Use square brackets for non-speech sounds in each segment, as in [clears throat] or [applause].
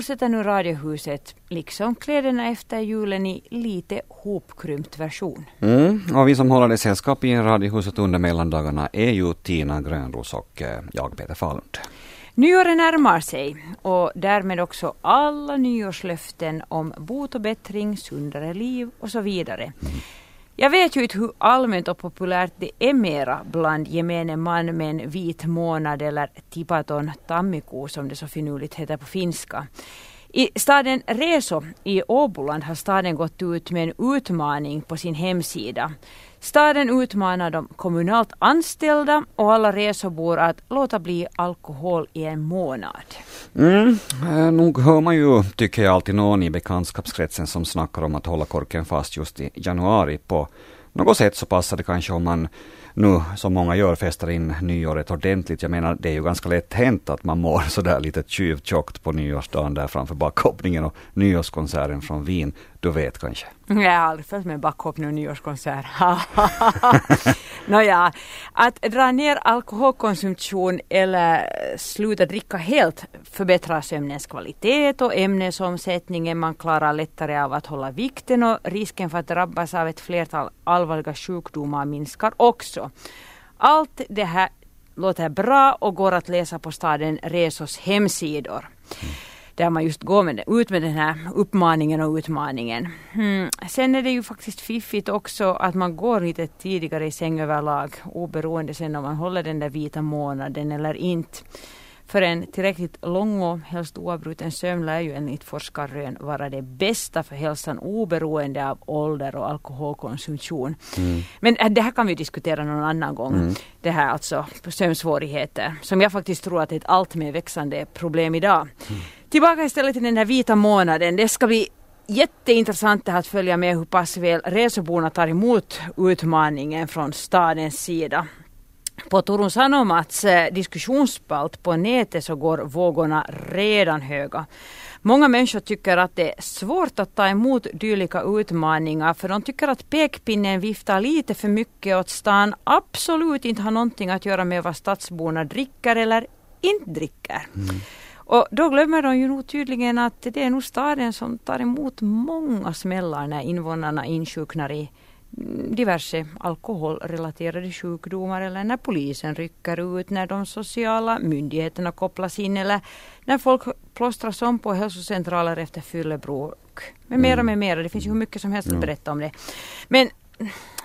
Fortsätter nu Radiohuset, liksom kläderna efter julen i lite hopkrympt version. Mm, och vi som håller dig sällskap i Radiohuset under mellandagarna är ju Tina Grönros och eh, jag Peter Falund. Nyåret närmar sig och därmed också alla nyårslöften om bot och bättring, sundare liv och så vidare. Jag vet ju inte hur allmänt och populärt det är mera bland gemene man med en vit månad eller tipaton tammiko som det så finurligt heter på finska. I staden Reso i Åboland har staden gått ut med en utmaning på sin hemsida. Staden utmanar de kommunalt anställda och alla resobor att låta bli alkohol i en månad. Mm, eh, nog hör man ju, tycker jag, alltid någon i bekantskapskretsen som snackar om att hålla korken fast just i januari. På något sätt så passar det kanske om man nu, som många gör, festar in nyåret ordentligt. Jag menar, det är ju ganska lätt hänt att man mår sådär lite tjuvtjockt på nyårsdagen där framför bakhoppningen och nyårskonserten från Wien. Du vet kanske? Jag har aldrig följt med backhoppning och nyårskonsert. [laughs] Nåja, att dra ner alkoholkonsumtion eller sluta dricka helt förbättrar sömnens kvalitet och ämnesomsättningen. Man klarar lättare av att hålla vikten och risken för att drabbas av ett flertal allvarliga sjukdomar minskar också. Allt det här låter bra och går att läsa på staden Resos hemsidor. Där man just går med, ut med den här uppmaningen och utmaningen. Mm. Sen är det ju faktiskt fiffigt också att man går lite tidigare i säng överlag oberoende sen om man håller den där vita månaden eller inte. För en tillräckligt lång och helst oavbruten sömn lär ju enligt forskarrön vara det bästa för hälsan oberoende av ålder och alkoholkonsumtion. Mm. Men äh, det här kan vi diskutera någon annan gång. Mm. Det här alltså sömnsvårigheter som jag faktiskt tror att är ett allt mer växande problem idag. Mm. Tillbaka istället till den här vita månaden. Det ska bli jätteintressant att följa med hur pass väl reseborna tar emot utmaningen från stadens sida. På Turun Sanomats eh, diskussionsspalt på nätet så går vågorna redan höga. Många människor tycker att det är svårt att ta emot dylika utmaningar för de tycker att pekpinnen viftar lite för mycket åt stan absolut inte har någonting att göra med vad stadsborna dricker eller inte dricker. Mm. Och då glömmer de ju nog tydligen att det är nog staden som tar emot många smällar när invånarna insjuknar i diverse alkoholrelaterade sjukdomar eller när polisen rycker ut, när de sociala myndigheterna kopplas in eller när folk plåstras om på hälsocentraler efter fyllebruk. Med mera, mm. med mera. Det finns ju hur mycket som helst att berätta om det. Men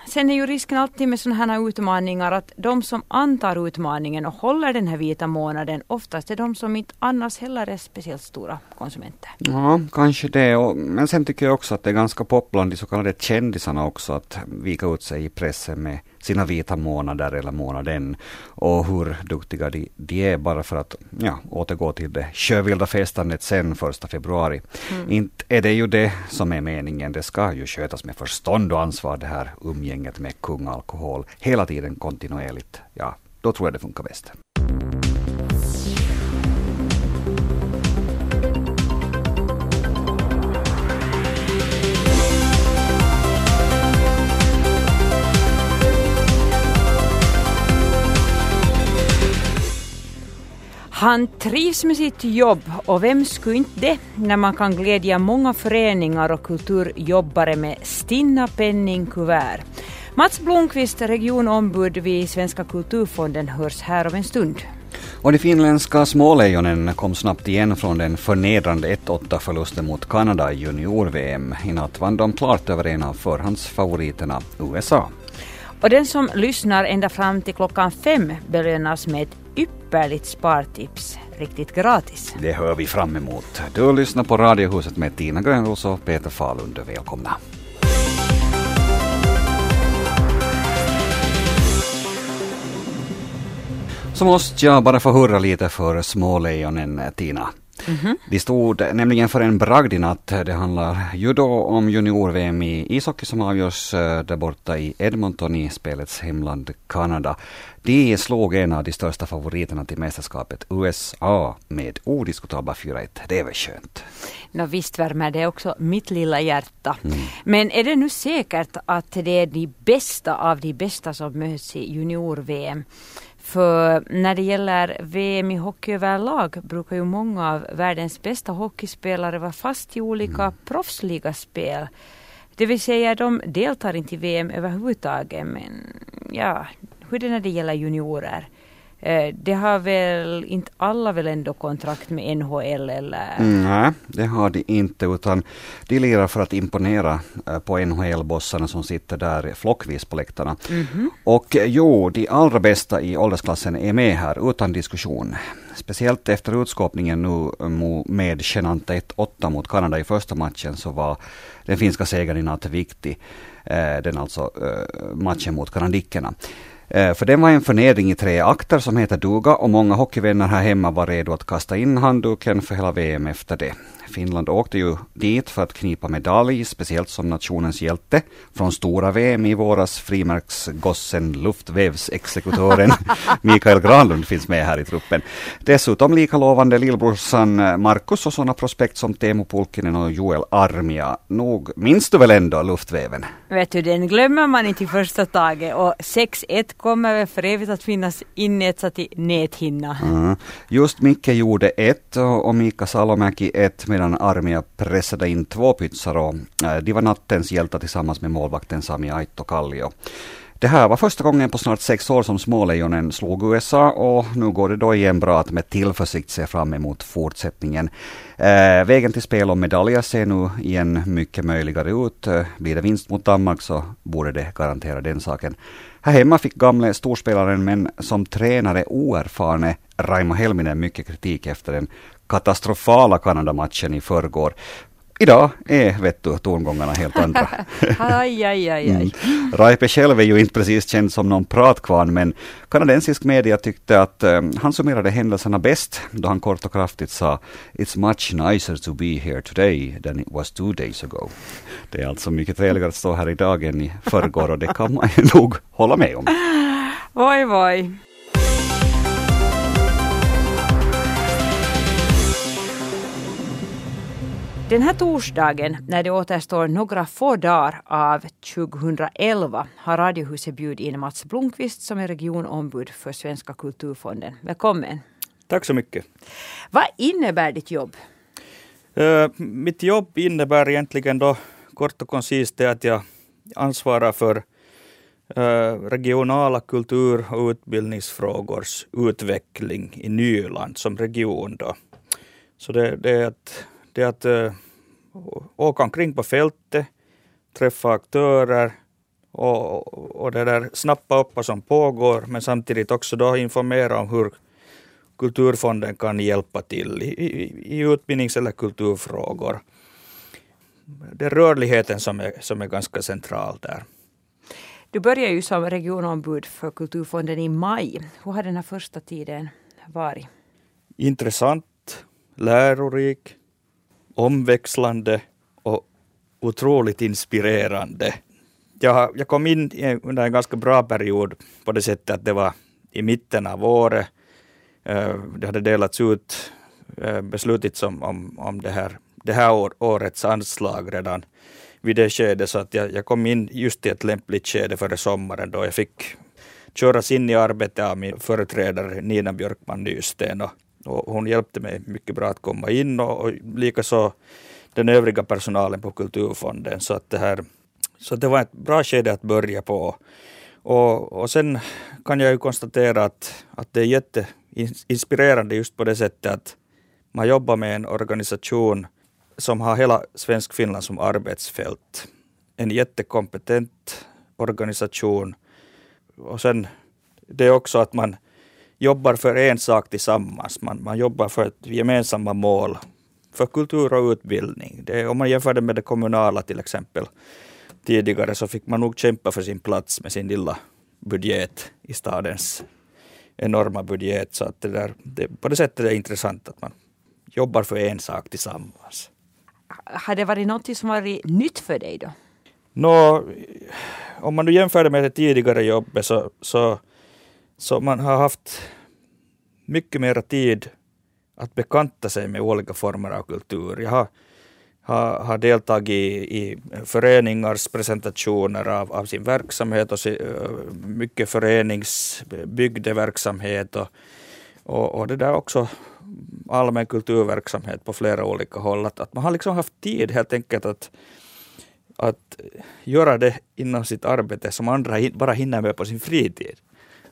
sen är ju risken alltid med sådana här utmaningar att de som antar utmaningen och håller den här vita månaden oftast är de som inte annars heller är speciellt stora konsumenter. Ja, kanske det. Och, men sen tycker jag också att det är ganska pop bland de så kallade kändisarna också att vika ut sig i pressen med sina vita månader eller månaden och hur duktiga de, de är bara för att ja, återgå till det sjövilda festandet sen första februari. Mm. Inte är det ju det som är meningen. Det ska ju skötas med förstånd och ansvar det här umgänget med kung alkohol hela tiden kontinuerligt. Ja, då tror jag det funkar bäst. Han trivs med sitt jobb och vem skulle inte det när man kan glädja många föreningar och kulturjobbare med stinna penningkuvert. Mats Blomqvist, regionombud vid Svenska kulturfonden, hörs här om en stund. Och de finländska smålejonen kom snabbt igen från den förnedrande 1-8-förlusten mot Kanada i junior-VM. I natt vann de klart över en av förhandsfavoriterna, USA. Och den som lyssnar ända fram till klockan fem belönas med ett ypperligt spartips riktigt gratis. Det hör vi fram emot. Du lyssnar på Radiohuset med Tina Grönros och Peter Falund. Välkomna. Så måste jag bara få hurra lite för smålejonen, Tina. Mm-hmm. De stod nämligen för en bragd i natt. Det handlar ju då om junior-VM i ishockey som avgörs eh, där borta i Edmonton i spelets hemland Kanada. De slog en av de största favoriterna till mästerskapet, USA, med odiskutabla 4-1. Det är väl skönt? No, visst värmer det också mitt lilla hjärta. Mm. Men är det nu säkert att det är de bästa av de bästa som möts i junior-VM? För när det gäller VM i hockey överlag brukar ju många av världens bästa hockeyspelare vara fast i olika mm. proffsliga spel. Det vill säga de deltar inte i VM överhuvudtaget men ja, hur är det när det gäller juniorer? Eh, det har väl inte alla väl ändå kontrakt med NHL eller? Nej, det har de inte utan de lirar för att imponera eh, på NHL-bossarna som sitter där flockvis på läktarna. Mm -hmm. Och eh, jo, de allra bästa i åldersklassen är med här utan diskussion. Speciellt efter utskåpningen nu med genanta 1-8 mot Kanada i första matchen så var den finska segern i natt viktig. Den alltså matchen mot kanadickerna. Eh, för den var en förnedring i tre akter som heter duga och många hockeyvänner här hemma var redo att kasta in handduken för hela VM efter det. Finland åkte ju dit för att knipa medalj, speciellt som nationens hjälte. Från stora VM i våras, frimärksgossen, luftvävsexekutören [laughs] Mikael Granlund finns med här i truppen. Dessutom lika lovande lillbrorsan Markus och sådana prospekt som Teemu Pulkkinen och Joel Armia. Nog minns du väl ändå luftväven? Vet du, den glömmer man inte i första taget och 6-1 kommer väl för evigt att finnas inetsat i näthinna. Mm. Just Micke gjorde ett och Mika Salomäki ett medan Armia pressade in två pytsar och eh, de var nattens hjältar tillsammans med målvakten Sami Aito Kallio. Det här var första gången på snart sex år som Smålejonen slog USA och nu går det då igen bra att med tillförsikt se fram emot fortsättningen. Eh, vägen till spel om medaljer ser nu igen mycket möjligare ut. Eh, blir det vinst mot Danmark så borde det garantera den saken. Här hemma fick gamle storspelaren men som tränare oerfarne Raimo Helminen mycket kritik efter den katastrofala Kanada-matchen i förrgår. Idag är vet du, tongångarna helt andra. [laughs] aj, aj, aj, aj. Mm. Raipe själv är ju inte precis känd som någon pratkvarn, men kanadensisk media tyckte att um, han summerade händelserna bäst då han kort och kraftigt sa It's much nicer to be here today than it was two days ago. Det är alltså mycket trevligare att stå här idag än i förrgår och det kan man nog hålla med om. Oj, oj. Den här torsdagen, när det återstår några få dagar av 2011, har Radiohuset bjudit in Mats Blomqvist som är regionombud för Svenska kulturfonden. Välkommen! Tack så mycket. Vad innebär ditt jobb? Uh, mitt jobb innebär egentligen då kort och koncist att jag ansvarar för uh, regionala kultur och utbildningsfrågors utveckling i Nyland som region. Då. Så det, det är att det är att uh, åka omkring på fältet, träffa aktörer och, och det där snappa upp vad som pågår men samtidigt också då informera om hur Kulturfonden kan hjälpa till i, i, i utbildnings eller kulturfrågor. Det är rörligheten som är, som är ganska central där. Du började ju som regionombud för Kulturfonden i maj. Hur har den här första tiden varit? Intressant, lärorik, omväxlande och otroligt inspirerande. Jag, jag kom in under en ganska bra period på det sättet att det var i mitten av året. Eh, det hade delats ut, eh, beslutits om, om, om det här, det här år, årets anslag redan vid det skedet, så att jag, jag kom in just i ett lämpligt skede före sommaren då jag fick köras in i arbetet av min företrädare Nina Björkman Nysten. Och och hon hjälpte mig mycket bra att komma in och, och likaså den övriga personalen på Kulturfonden. Så, att det, här, så det var ett bra skede att börja på. Och, och sen kan jag ju konstatera att, att det är jätteinspirerande just på det sättet att man jobbar med en organisation som har hela Svensk Finland som arbetsfält. En jättekompetent organisation. Och sen det är också att man jobbar för en sak tillsammans. Man, man jobbar för ett gemensamma mål för kultur och utbildning. Det, om man jämför det med det kommunala till exempel. Tidigare så fick man nog kämpa för sin plats med sin lilla budget i stadens enorma budget. Så att det där, det, på det sättet är det intressant att man jobbar för en sak tillsammans. Har det varit något som varit nytt för dig då? Nå, om man nu jämför det med det tidigare jobbet så, så, så man har haft mycket mer tid att bekanta sig med olika former av kultur. Jag har, har, har deltagit i, i föreningars presentationer av, av sin verksamhet och si, mycket föreningsbygdeverksamhet och, och, och det där också allmän kulturverksamhet på flera olika håll. Att, att man har liksom haft tid helt enkelt att, att göra det inom sitt arbete som andra bara hinner med på sin fritid.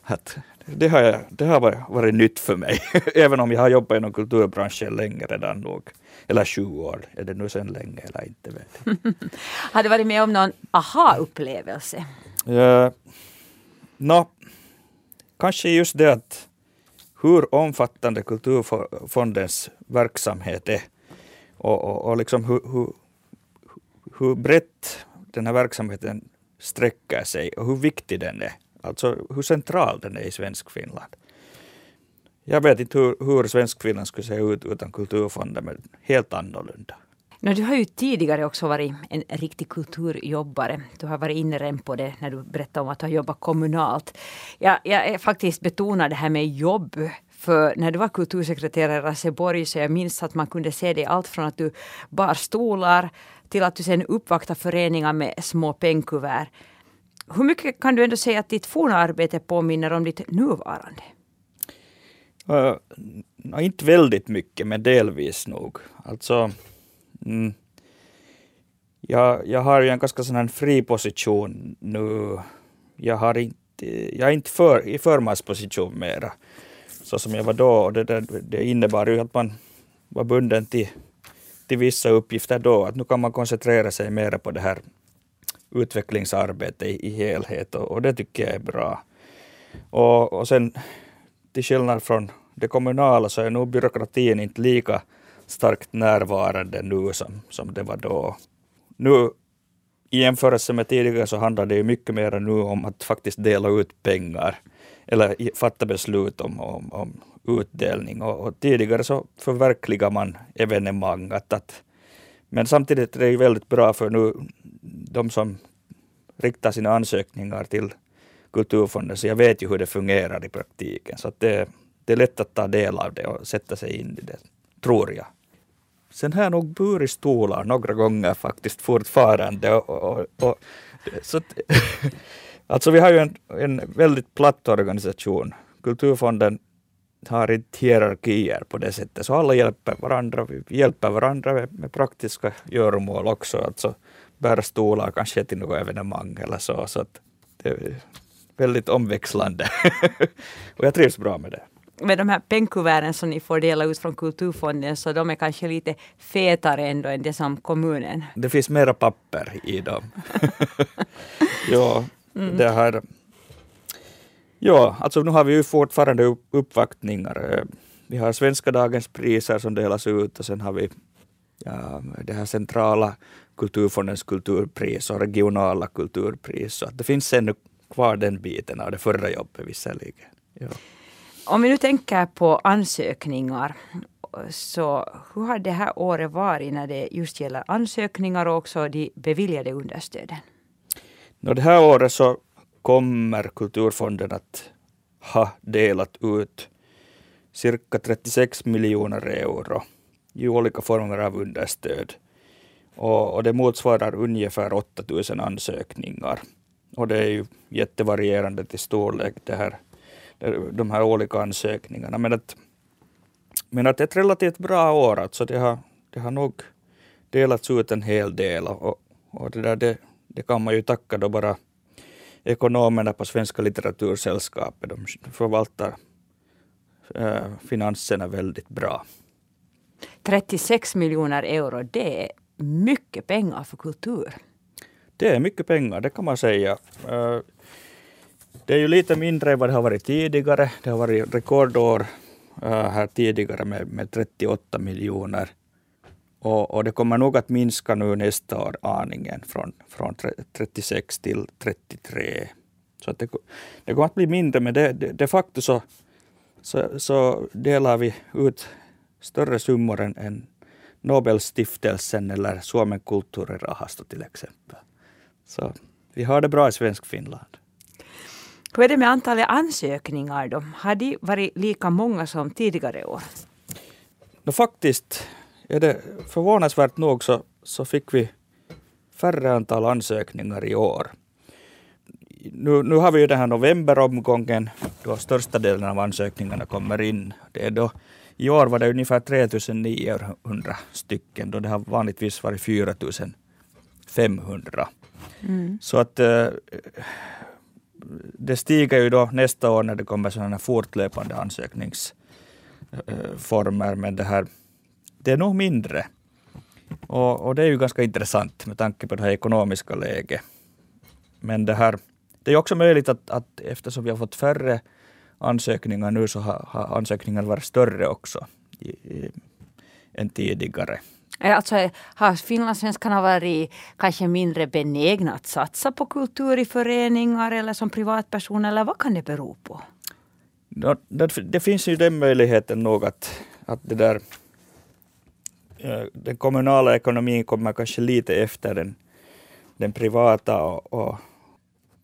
Att det, har jag, det har varit, varit nytt för mig, [laughs] även om jag har jobbat inom kulturbranschen länge redan nog. Eller 20 år, är det nu sen länge eller inte vet [laughs] har du varit med om någon aha-upplevelse? Uh, no, kanske just det att hur omfattande Kulturfondens verksamhet är och, och, och liksom hur, hur, hur brett den här verksamheten sträcker sig och hur viktig den är. Alltså hur central den är i svensk Finland. Jag vet inte hur, hur svensk Finland skulle se ut utan Kulturfonden, men helt annorlunda. du har ju tidigare också varit en riktig kulturjobbare. Du har varit inne redan på det när du berättade om att du har jobbat kommunalt. Jag, jag faktiskt betonar det här med jobb. För när du var kultursekreterare i Raseborg så jag minns att man kunde se dig allt från att du bar stolar till att du sen uppvaktade föreningar med små pengkuvert. Hur mycket kan du ändå säga att ditt forna arbete påminner om ditt nuvarande? Uh, inte väldigt mycket, men delvis nog. Alltså, mm, jag, jag har ju en ganska sån här fri position nu. Jag, har inte, jag är inte för, i förmansposition mera, så som jag var då. Och det, där, det innebar ju att man var bunden till, till vissa uppgifter då. Att nu kan man koncentrera sig mera på det här utvecklingsarbete i, i helhet och, och, det tycker jag är bra. Och, och sen till skillnad från det kommunala så är nog byråkratin inte lika starkt närvarande nu som, som det var då. Nu i jämförelse med tidigare så handlar det ju mycket mer nu om att faktiskt dela ut pengar eller fatta beslut om, om, om utdelning. Och, och, tidigare så förverkligar man evenemang. Att, att, men samtidigt är det ju väldigt bra för nu de som riktar sina ansökningar till Kulturfonden, så jag vet ju hur det fungerar i praktiken. Så det, det är lätt att ta del av det och sätta sig in i det, tror jag. Sen har jag nog burit stolar några gånger faktiskt fortfarande. Och, och, och, så [laughs] alltså vi har ju en, en väldigt platt organisation. Kulturfonden har inte hierarkier på det sättet, så alla hjälper varandra. Vi hjälper varandra med, med praktiska göromål också. Alltså, bära stolar kanske till något evenemang eller så. så att det är väldigt omväxlande. [laughs] och jag trivs bra med det. Med de här pengkuverten som ni får dela ut från Kulturfonden så de är kanske lite fetare ändå än det som kommunen. Det finns mera papper i dem. [laughs] ja, mm. det här Ja, alltså nu har vi ju fortfarande uppvaktningar. Vi har Svenska dagens priser som delas ut och sen har vi ja, det här centrala Kulturfondens kulturpris och regionala kulturpris. Så att det finns ännu kvar den biten av det förra jobbet visserligen. Ja. Om vi nu tänker på ansökningar, så hur har det här året varit när det just gäller ansökningar och också de beviljade understöden? No, det här året så kommer Kulturfonden att ha delat ut cirka 36 miljoner euro i olika former av understöd. Och, och det motsvarar ungefär 8000 ansökningar. Och det är ju jättevarierande till storlek det här, de här olika ansökningarna. Men att, men att ett relativt bra år, alltså det har, det har nog delats ut en hel del. Och, och det, där, det, det kan man ju tacka då bara ekonomerna på Svenska litteratursällskapet. De förvaltar äh, finanserna väldigt bra. 36 miljoner euro, det är mycket pengar för kultur. Det är mycket pengar, det kan man säga. Eh, det är ju lite mindre än vad det har varit tidigare. Det har varit rekordår eh, här tidigare med, med 38 miljoner. Och, och, det kommer nog att minska nu nästa år aningen från, från 36 till 33. Så det, det kommer att bli mindre, men det, de, de facto så, så, så delar vi ut större summor än, än Nobelstiftelsen eller Suomen kulturrahasto till exempel. Så vi har det bra i svensk Finland. Hur är det med antalet ansökningar då? Har de varit lika många som tidigare år? No, faktiskt är det förvånansvärt nog så, så fick vi färre antal ansökningar i år. Nu, nu har vi ju den här novemberomgången då största delen av ansökningarna kommer in. Det är då, I år var det ungefär 3900 stycken då det har vanligtvis varit 4500. Mm. Så att eh, det stiger ju då nästa år när det kommer sådana fortlöpande ansökningsformer. Men det här det är nog mindre. Och, och, det är ju ganska intressant med tanke på det här ekonomiska läget. Men det här, det är också möjligt att, att eftersom vi har fått färre ansökningar nu så har, har ansökningarna varit större också i, i, än tidigare. Alltså, har finlandssvenskarna varit kanske mindre benägna att satsa på kultur i föreningar eller som privatpersoner eller vad kan det bero på? Det, finns ju den möjligheten nog att, att det där Eh, den kommunala ekonomin kommer kanske lite efter den, den privata och, och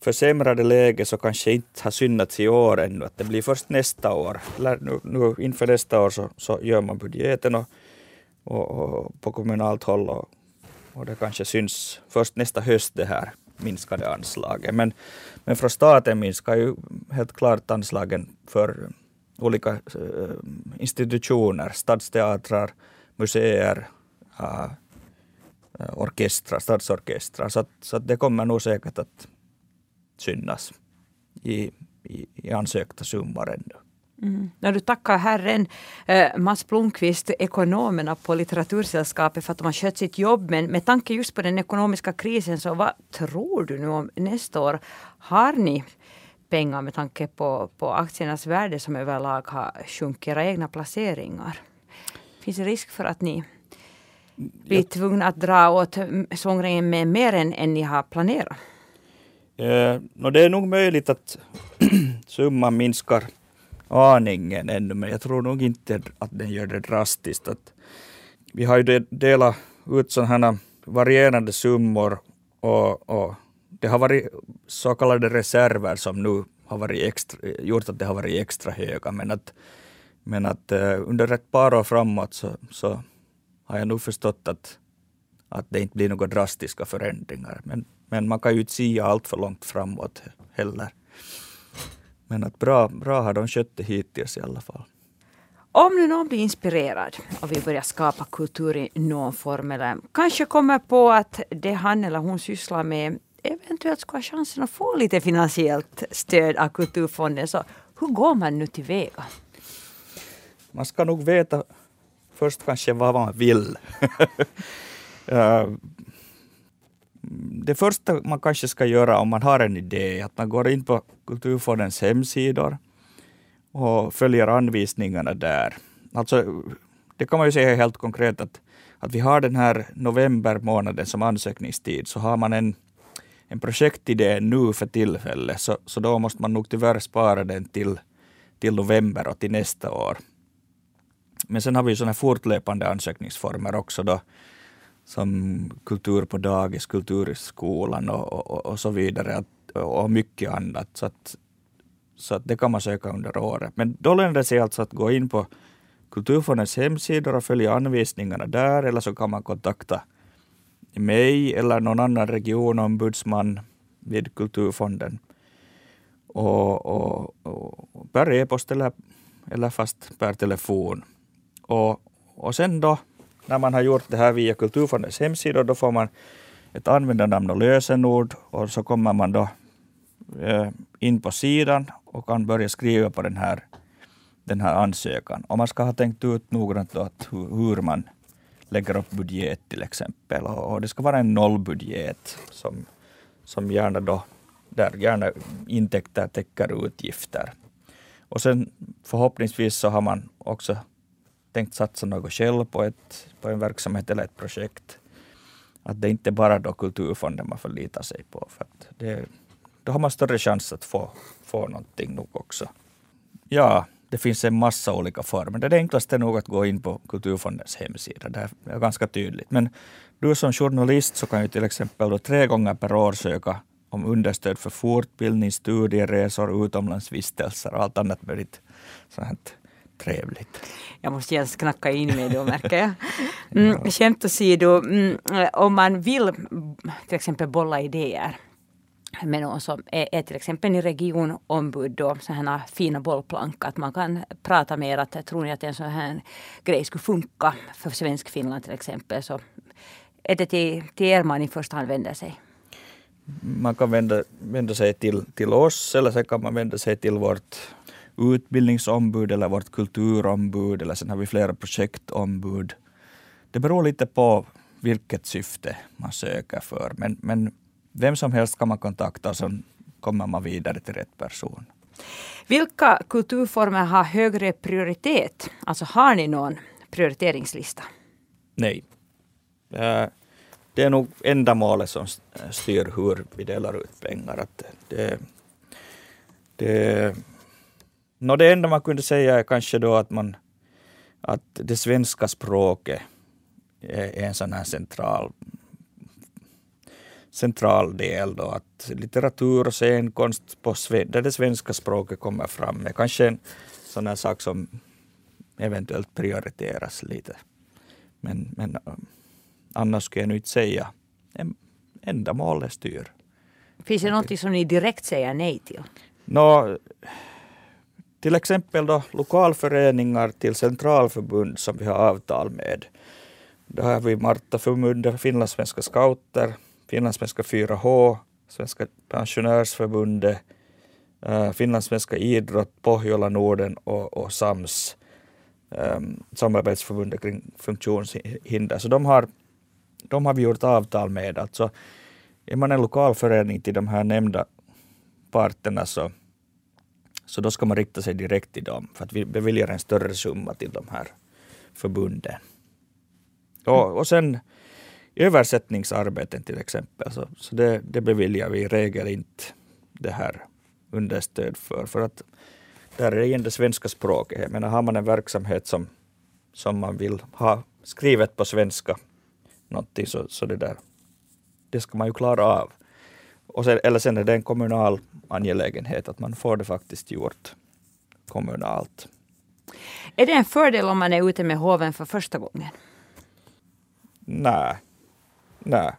försämrade läge så kanske inte har synnats i år ännu. Att det blir först nästa år. Nu, nu inför nästa år så, så gör man budgeten och, och, och på kommunalt håll och, och det kanske syns först nästa höst det här minskade anslaget. Men, men från staten minskar ju helt klart anslagen för olika eh, institutioner, stadsteatrar, museer, äh, orkestrar, stadsorkestrar. Så, att, så att det kommer nog säkert att synas i, i, i ansökta summor ändå. Mm. När du tackar Herren, eh, Mats Blomqvist, ekonomerna på Litteratursällskapet för att de har skött sitt jobb. Men med tanke just på den ekonomiska krisen, så vad tror du nu om nästa år? Har ni pengar med tanke på, på aktiernas värde som överlag har sjunkit, era egna placeringar? Finns det risk för att ni blir tvungna att dra åt svångremmen med mer än, än ni har planerat? Eh, no, det är nog möjligt att [clears throat] summan minskar aningen ännu, men jag tror nog inte att den gör det drastiskt. Att vi har ju delat ut sådana varierande summor och, och, det har varit så kallade reserver som nu har varit extra, gjort att det har varit extra höga. Men att men att eh, under ett par år framåt så, så har jag nog förstått att, att det inte blir några drastiska förändringar. Men, men man kan ju inte sia allt för långt framåt heller. Men att bra, bra har de skött det hittills i alla fall. Om nu någon blir inspirerad och vill börja skapa kultur i någon form eller kanske kommer på att det han eller hon sysslar med eventuellt ska ha chansen att få lite finansiellt stöd av Kulturfonden. Så hur går man nu tillväga? Man ska nog veta först kanske vad man vill. [laughs] det första man kanske ska göra om man har en idé är att man går in på Kulturfondens hemsidor och följer anvisningarna där. Alltså, det kan man ju säga helt konkret att, att vi har den här november månaden som ansökningstid, så har man en, en projektidé nu för tillfället, så, så då måste man nog tyvärr spara den till, till november och till nästa år. Men sen har vi sådana fortlöpande ansökningsformer också då, som kultur på dagis, kultur i skolan och, och, och så vidare och mycket annat. Så, att, så att det kan man söka under året. Men då lönar det sig alltså att gå in på Kulturfondens hemsidor och följa anvisningarna där eller så kan man kontakta mig eller någon annan regionombudsman vid Kulturfonden och, och, och per e-post eller, eller fast per telefon. Och, och sen då, när man har gjort det här via Kulturfondens hemsida, då får man ett användarnamn och lösenord och så kommer man då eh, in på sidan och kan börja skriva på den här, den här ansökan. Och man ska ha tänkt ut noggrant då att hur, man lägger upp budget till exempel. Och det ska vara en nollbudget som, som gärna då, där gärna intäkter täcker utgifter. Och sen förhoppningsvis så har man också tänkt satsa något själv på, ett, på en verksamhet eller ett projekt. Att det inte bara då Kulturfonden man förlitar sig på. För att det, då har man större chans att få, få någonting nog också. Ja, det finns en massa olika former. Det enklaste är nog att gå in på Kulturfondens hemsida. Det är ganska tydligt. Men du som journalist så kan ju till exempel då tre gånger per år söka om understöd för fortbildning, studieresor, utomlandsvistelser och allt annat möjligt sånt trevligt. Jag måste genast knacka in mig då märker jag. Mm, skämt åsido, mm, om man vill till exempel bolla idéer med någon som är, är till exempel i regionombud då, sådana fina bollplank, att man kan prata mer att tror ni att en sån här grej skulle funka för svensk Finland till exempel så är det till, till er man i första hand vänder sig? Man kan vända, vända sig till, till oss eller så kan man vända sig till vårt utbildningsombud eller vårt kulturombud eller sen har vi flera projektombud. Det beror lite på vilket syfte man söker för. Men, men vem som helst kan man kontakta så kommer man vidare till rätt person. Vilka kulturformer har högre prioritet? Alltså har ni någon prioriteringslista? Nej. Det är nog ändamålet som styr hur vi delar ut pengar. Att det, det, no det enda man kunde säga är kanske då att, man, att det svenska språket är en sån här central central del då att litteratur och scenkonst på där det svenska språket kommer fram är kanske en sån här sak som eventuellt prioriteras lite. Men, men annars skulle jag nu inte säga ändamålet styr. Finns det något som ni direkt säger nej till? Nå, till exempel då lokalföreningar till centralförbund som vi har avtal med. Då har vi Martaförbundet, Finlandssvenska scouter, Finlandssvenska 4H, Svenska pensionärsförbundet, eh, Finlandssvenska idrott, Pohjola Norden och, och SAMS, ehm, samarbetsförbundet kring funktionshinder. Så de har, de har vi gjort avtal med. Alltså, är man en lokalförening till de här nämnda parterna så, så då ska man rikta sig direkt till dem för att vi beviljar en större summa till de här förbunden. Och, och sen översättningsarbeten till exempel, så, så det, det beviljar vi i regel inte det här understöd för. För att där är det igen det svenska språket. Jag menar, har man en verksamhet som, som man vill ha skrivet på svenska, någonting, så, så det där, det ska man ju klara av. Och sen, eller sen är det en kommunal angelägenhet att man får det faktiskt gjort kommunalt. Är det en fördel om man är ute med hoven för första gången? Nej, Nej.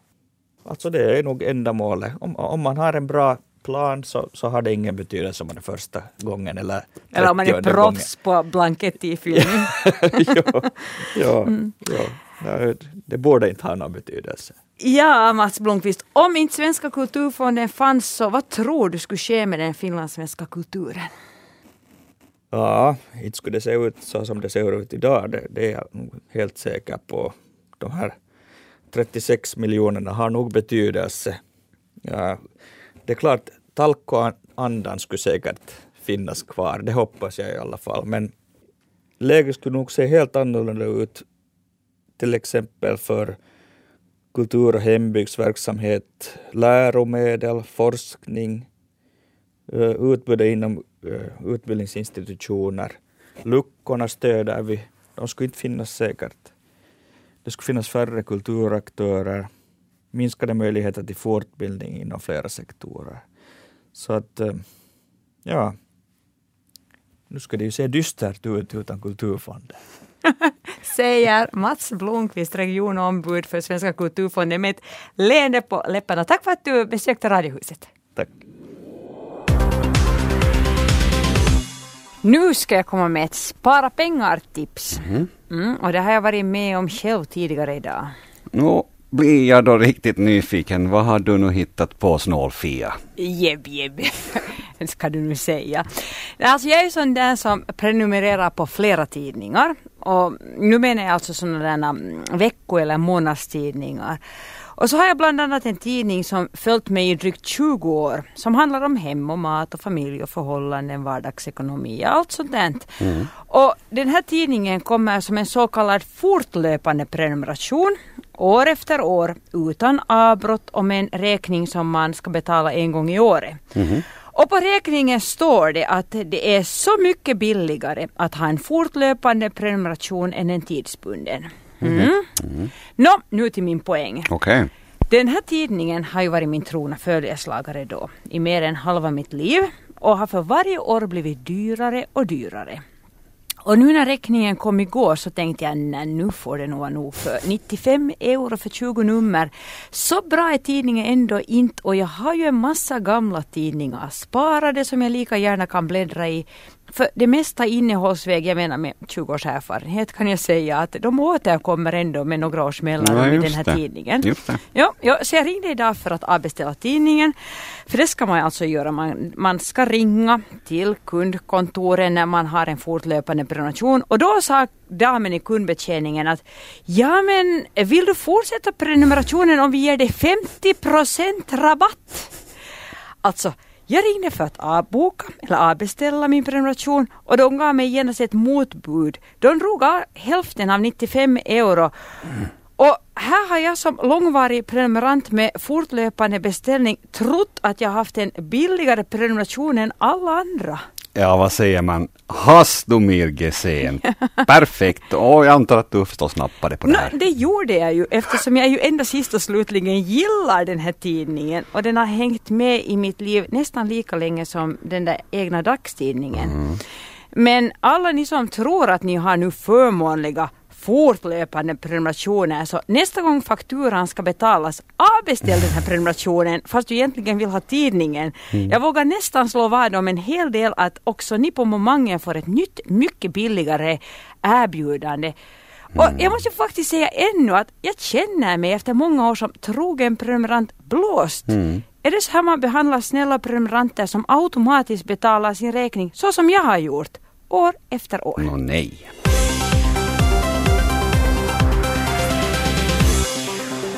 Alltså det är nog ändamålet. Om, om man har en bra plan så, så har det ingen betydelse om man är första gången eller Eller om man är proffs på blankettifyllning. [laughs] ja, ja, mm. ja. Det borde inte ha någon betydelse. Ja, Mats Blomqvist, om inte Svenska kulturfonden fanns så vad tror du skulle ske med den finlandssvenska kulturen? Ja, inte skulle det se ut så som det ser ut idag. Det, det är jag helt säker på. De här 36 miljonerna har nog betydelse. Ja, det är klart, talkoandan skulle säkert finnas kvar, det hoppas jag i alla fall. Men läget skulle nog se helt annorlunda ut till exempel för kultur och hembygdsverksamhet, läromedel, forskning, eh, utbudet inom eh, utbildningsinstitutioner. Luckorna stöder vi, de skulle inte finnas säkert det skulle finnas färre kulturaktörer, minskade möjligheter till fortbildning inom flera sektorer. Så att, eh, ja, nu ska det ju se dystert ut utan kulturfonden. [laughs] Säger Mats Blomqvist, regionombud för Svenska kulturfonden med ett leende på läpparna. Tack för att du besökte Radiohuset. Tack. Nu ska jag komma med ett spara pengar-tips. Mm. Mm, och det har jag varit med om själv tidigare idag. Nu blir jag då riktigt nyfiken. Vad har du nu hittat på snålfia? Jeb, jeb. [laughs] ska du nu säga. Alltså jag är sån där som prenumererar på flera tidningar. Och nu menar jag alltså sådana där mm, vecko eller månadstidningar. Och så har jag bland annat en tidning som följt mig i drygt 20 år som handlar om hem och mat och familj och förhållanden, vardagsekonomi, allt sånt där. Mm. Och den här tidningen kommer som en så kallad fortlöpande prenumeration år efter år utan avbrott och med en räkning som man ska betala en gång i året. Mm. Och på räkningen står det att det är så mycket billigare att ha en fortlöpande prenumeration än en tidsbunden. Mm. Mm. Nå, nu till min poäng. Okej. Den här tidningen har ju varit min trogna följeslagare då i mer än halva mitt liv och har för varje år blivit dyrare och dyrare. Och nu när räkningen kom igår så tänkte jag nej nu får det nog vara nog för 95 euro för 20 nummer. Så bra är tidningen ändå inte och jag har ju en massa gamla tidningar sparade som jag lika gärna kan bläddra i för det mesta innehållsväg, jag menar med 20 års erfarenhet kan jag säga att de återkommer ändå med några års mellanrum Ja, i den här det. tidningen. Ja, ja, så jag ringde idag för att avbeställa tidningen. För det ska man alltså göra. Man, man ska ringa till kundkontoret när man har en fortlöpande prenumeration. Och då sa damen i kundbetjäningen att ja men vill du fortsätta prenumerationen om vi ger dig 50% rabatt? Alltså, jag ringde för att avboka eller avbeställa min prenumeration och de gav mig genast ett motbud. De drog av hälften av 95 euro. Och här har jag som långvarig prenumerant med fortlöpande beställning trott att jag haft en billigare prenumeration än alla andra. Ja, vad säger man? Hast du mir gesehen? [laughs] Perfekt. Och jag antar att du förstås nappade på det här. det gjorde jag ju eftersom jag ju ändå sist och slutligen gillar den här tidningen och den har hängt med i mitt liv nästan lika länge som den där egna dagstidningen. Men alla ni som tror att ni har nu förmånliga fortlöpande prenumerationer så nästa gång fakturan ska betalas avbeställ den här prenumerationen fast du egentligen vill ha tidningen. Jag vågar nästan slå vad om en hel del att också ni på momangen får ett nytt mycket billigare erbjudande. Och jag måste faktiskt säga ännu att jag känner mig efter många år som trogen prenumerant blåst. Är det så här man behandlar snälla prenumeranter som automatiskt betalar sin räkning så som jag har gjort, år efter år? Nå nej.